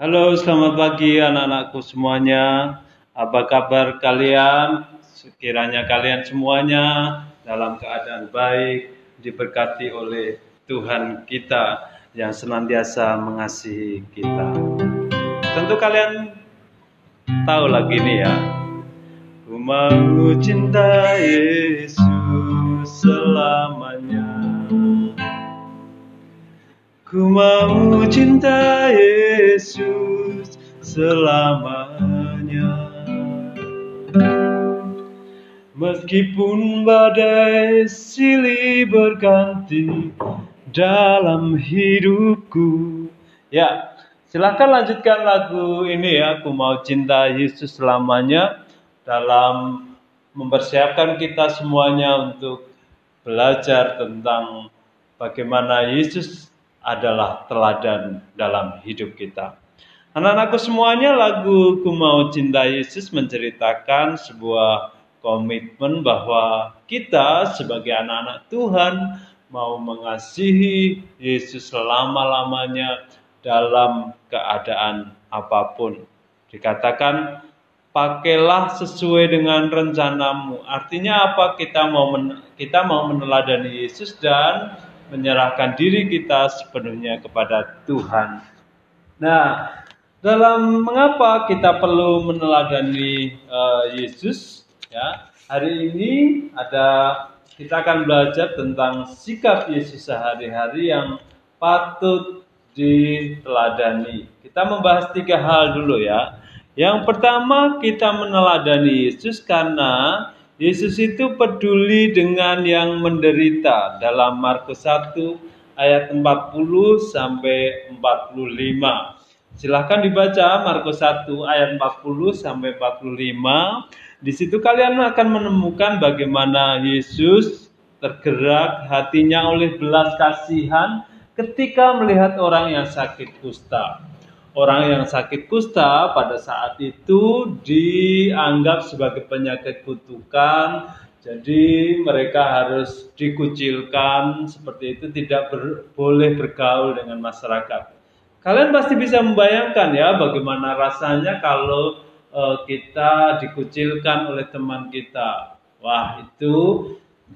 Halo, selamat pagi anak-anakku semuanya. Apa kabar kalian? Sekiranya kalian semuanya dalam keadaan baik, diberkati oleh Tuhan kita yang senantiasa mengasihi kita. Tentu kalian tahu lagi nih ya. Ku mau cinta Yesus selamanya. Ku mau cinta Yesus selamanya. Meskipun badai silih berganti dalam hidupku. Ya, silahkan lanjutkan lagu ini ya Aku mau cinta Yesus selamanya Dalam mempersiapkan kita semuanya untuk belajar tentang bagaimana Yesus adalah teladan dalam hidup kita. Anak-anakku semuanya lagu Ku Mau Cinta Yesus menceritakan sebuah komitmen bahwa kita sebagai anak-anak Tuhan mau mengasihi Yesus selama-lamanya dalam keadaan apa pun. Dikatakan pakailah sesuai dengan rencanamu. Artinya apa? Kita mau men kita mau meneladani Yesus dan menyerahkan diri kita sepenuhnya kepada Tuhan. Nah, dalam mengapa kita perlu meneladani uh, Yesus? Ya, hari ini ada kita akan belajar tentang sikap Yesus sehari-hari yang patut diteladani. Kita membahas tiga hal dulu ya. Yang pertama kita meneladani Yesus karena Yesus itu peduli dengan yang menderita dalam Markus 1 ayat 40 sampai 45. Silahkan dibaca Markus 1 ayat 40 sampai 45. Di situ kalian akan menemukan bagaimana Yesus tergerak hatinya oleh belas kasihan ketika melihat orang yang sakit kusta orang yang sakit kusta pada saat itu dianggap sebagai penyakit kutukan, jadi mereka harus dikucilkan seperti itu, tidak ber, boleh bergaul dengan masyarakat. Kalian pasti bisa membayangkan ya bagaimana rasanya kalau uh, kita dikucilkan oleh teman kita. Wah itu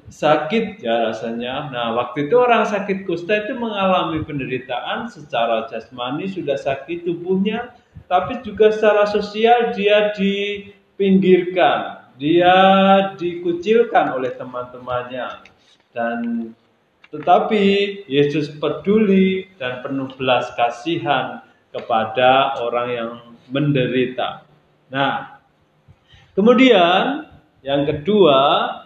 sakit ya rasanya. Nah, waktu itu orang sakit kusta itu mengalami penderitaan secara jasmani sudah sakit tubuhnya, tapi juga secara sosial dia dipinggirkan, dia dikucilkan oleh teman-temannya. Dan tetapi Yesus peduli dan penuh belas kasihan kepada orang yang menderita. Nah, kemudian yang kedua,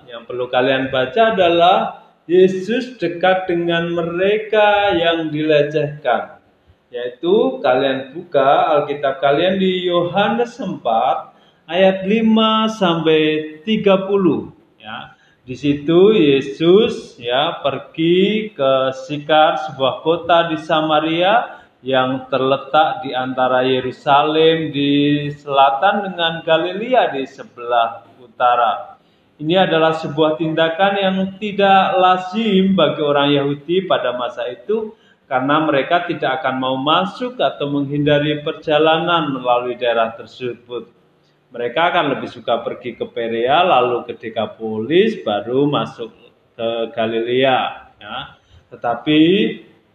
yang perlu kalian baca adalah Yesus dekat dengan mereka yang dilecehkan. Yaitu kalian buka Alkitab kalian di Yohanes 4 ayat 5 sampai 30 ya. Di situ Yesus ya pergi ke Sikar sebuah kota di Samaria yang terletak di antara Yerusalem di selatan dengan Galilea di sebelah utara. Ini adalah sebuah tindakan yang tidak lazim bagi orang Yahudi pada masa itu karena mereka tidak akan mau masuk atau menghindari perjalanan melalui daerah tersebut. Mereka akan lebih suka pergi ke Perea lalu ke Dekapolis baru masuk ke Galilea. Ya. Tetapi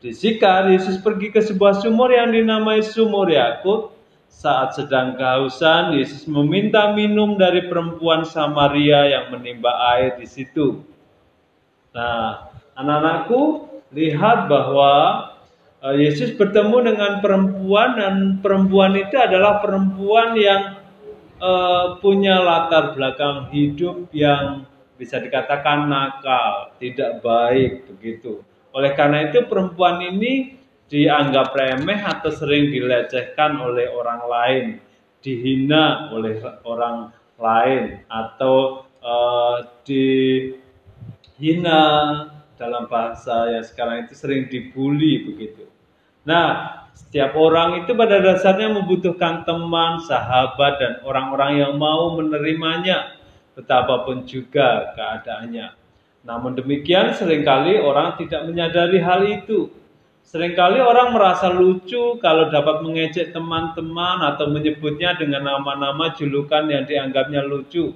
Sikar Yesus pergi ke sebuah sumur yang dinamai Sumur Yakut saat sedang kehausan, Yesus meminta minum dari perempuan Samaria yang menimba air di situ. Nah, anak-anakku, lihat bahwa eh, Yesus bertemu dengan perempuan dan perempuan itu adalah perempuan yang uh, punya latar belakang hidup yang bisa dikatakan nakal, tidak baik begitu. Oleh karena itu perempuan ini dianggap remeh atau sering dilecehkan oleh orang lain, dihina oleh orang lain atau uh, dihina dalam bahasa yang sekarang itu sering dibully begitu. Nah, setiap orang itu pada dasarnya membutuhkan teman, sahabat, dan orang-orang yang mau menerimanya, betapapun juga keadaannya. Namun demikian, sering kali orang tidak menyadari hal itu Seringkali orang merasa lucu kalau dapat mengejek teman-teman atau menyebutnya dengan nama-nama julukan yang dianggapnya lucu.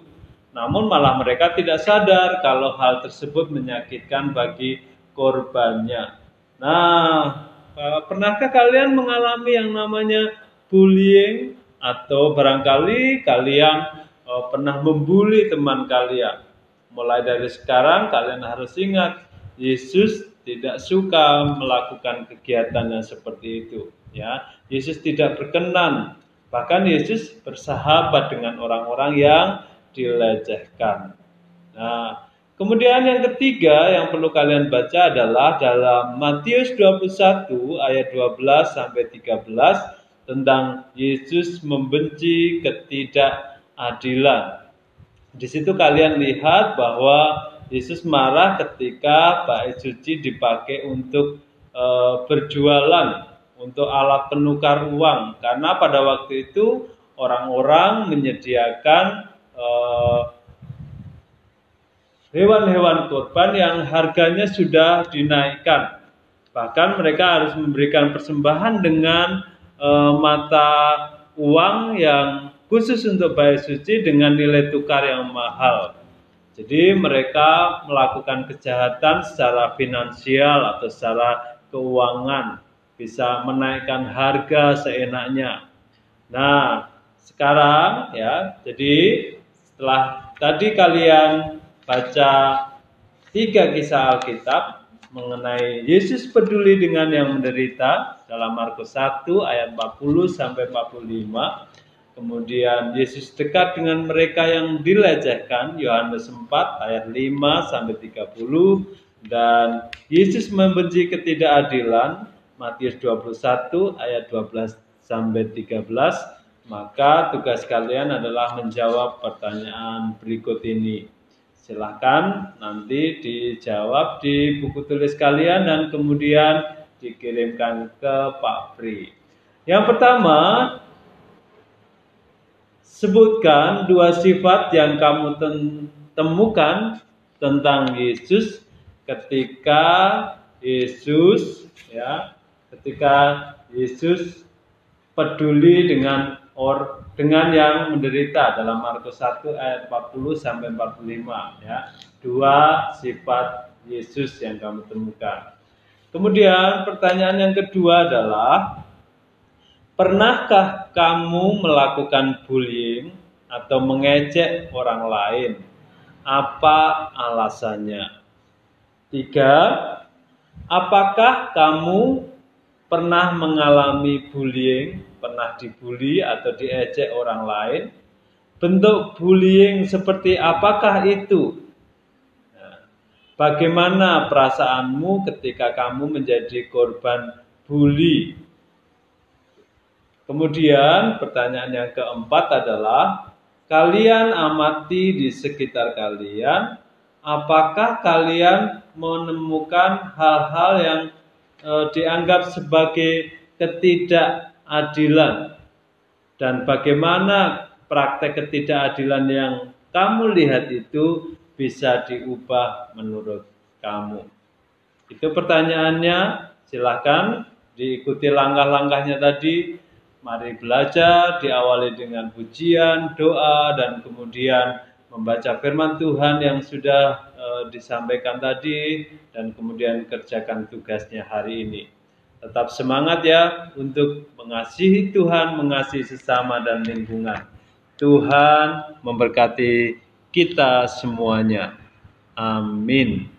Namun malah mereka tidak sadar kalau hal tersebut menyakitkan bagi korbannya. Nah, eh, pernahkah kalian mengalami yang namanya bullying atau barangkali kalian eh, pernah membuli teman kalian? Mulai dari sekarang kalian harus ingat Yesus tidak suka melakukan kegiatan yang seperti itu ya. Yesus tidak berkenan. Bahkan Yesus bersahabat dengan orang-orang yang dilecehkan. Nah kemudian yang ketiga yang perlu kalian baca adalah dalam Matius 21 ayat 12 sampai 13 tentang Yesus membenci ketidakadilan. Di situ kalian lihat bahwa Yesus marah ketika bait suci dipakai untuk e, berjualan, untuk alat penukar uang. Karena pada waktu itu orang-orang menyediakan eh, hewan-hewan korban yang harganya sudah dinaikkan. Bahkan mereka harus memberikan persembahan dengan e, mata uang yang khusus untuk bait suci dengan nilai tukar yang mahal. Jadi mereka melakukan kejahatan secara finansial atau secara keuangan, bisa menaikkan harga seenaknya. Nah, sekarang ya, jadi setelah tadi kalian baca tiga kisah Alkitab mengenai Yesus peduli dengan yang menderita dalam Markus 1 ayat 40 sampai 45 Kemudian Yesus dekat dengan mereka yang dilecehkan, Yohanes 4 ayat 5 sampai 30 dan Yesus membenci ketidakadilan, Matius 21 ayat 12 sampai 13. Maka tugas kalian adalah menjawab pertanyaan berikut ini. Silahkan nanti dijawab di buku tulis kalian dan kemudian dikirimkan ke Pak Pri. Yang pertama, sebutkan dua sifat yang kamu temukan tentang Yesus ketika Yesus ya ketika Yesus peduli dengan or dengan yang menderita dalam Markus 1 ayat 40 sampai 45 ya. Dua sifat Yesus yang kamu temukan. Kemudian pertanyaan yang kedua adalah Pernahkah kamu melakukan bullying atau mengejek orang lain? Apa alasannya? Tiga, apakah kamu pernah mengalami bullying, pernah dibully atau diejek orang lain? Bentuk bullying seperti apakah itu? Nah, bagaimana perasaanmu ketika kamu menjadi korban bully Kemudian pertanyaan yang keempat adalah kalian amati di sekitar kalian apakah kalian menemukan hal-hal yang e, dianggap sebagai ketidakadilan? Dan bagaimana praktek ketidakadilan yang kamu lihat itu bisa diubah menurut kamu. Itu pertanyaannya, silahkan diikuti langkah-langkahnya tadi Mari belajar diawali dengan pujian, doa, dan kemudian membaca firman Tuhan yang sudah e, disampaikan tadi, dan kemudian kerjakan tugasnya hari ini. Tetap semangat ya untuk mengasihi Tuhan, mengasihi sesama dan lingkungan. Tuhan memberkati kita semuanya. Amin.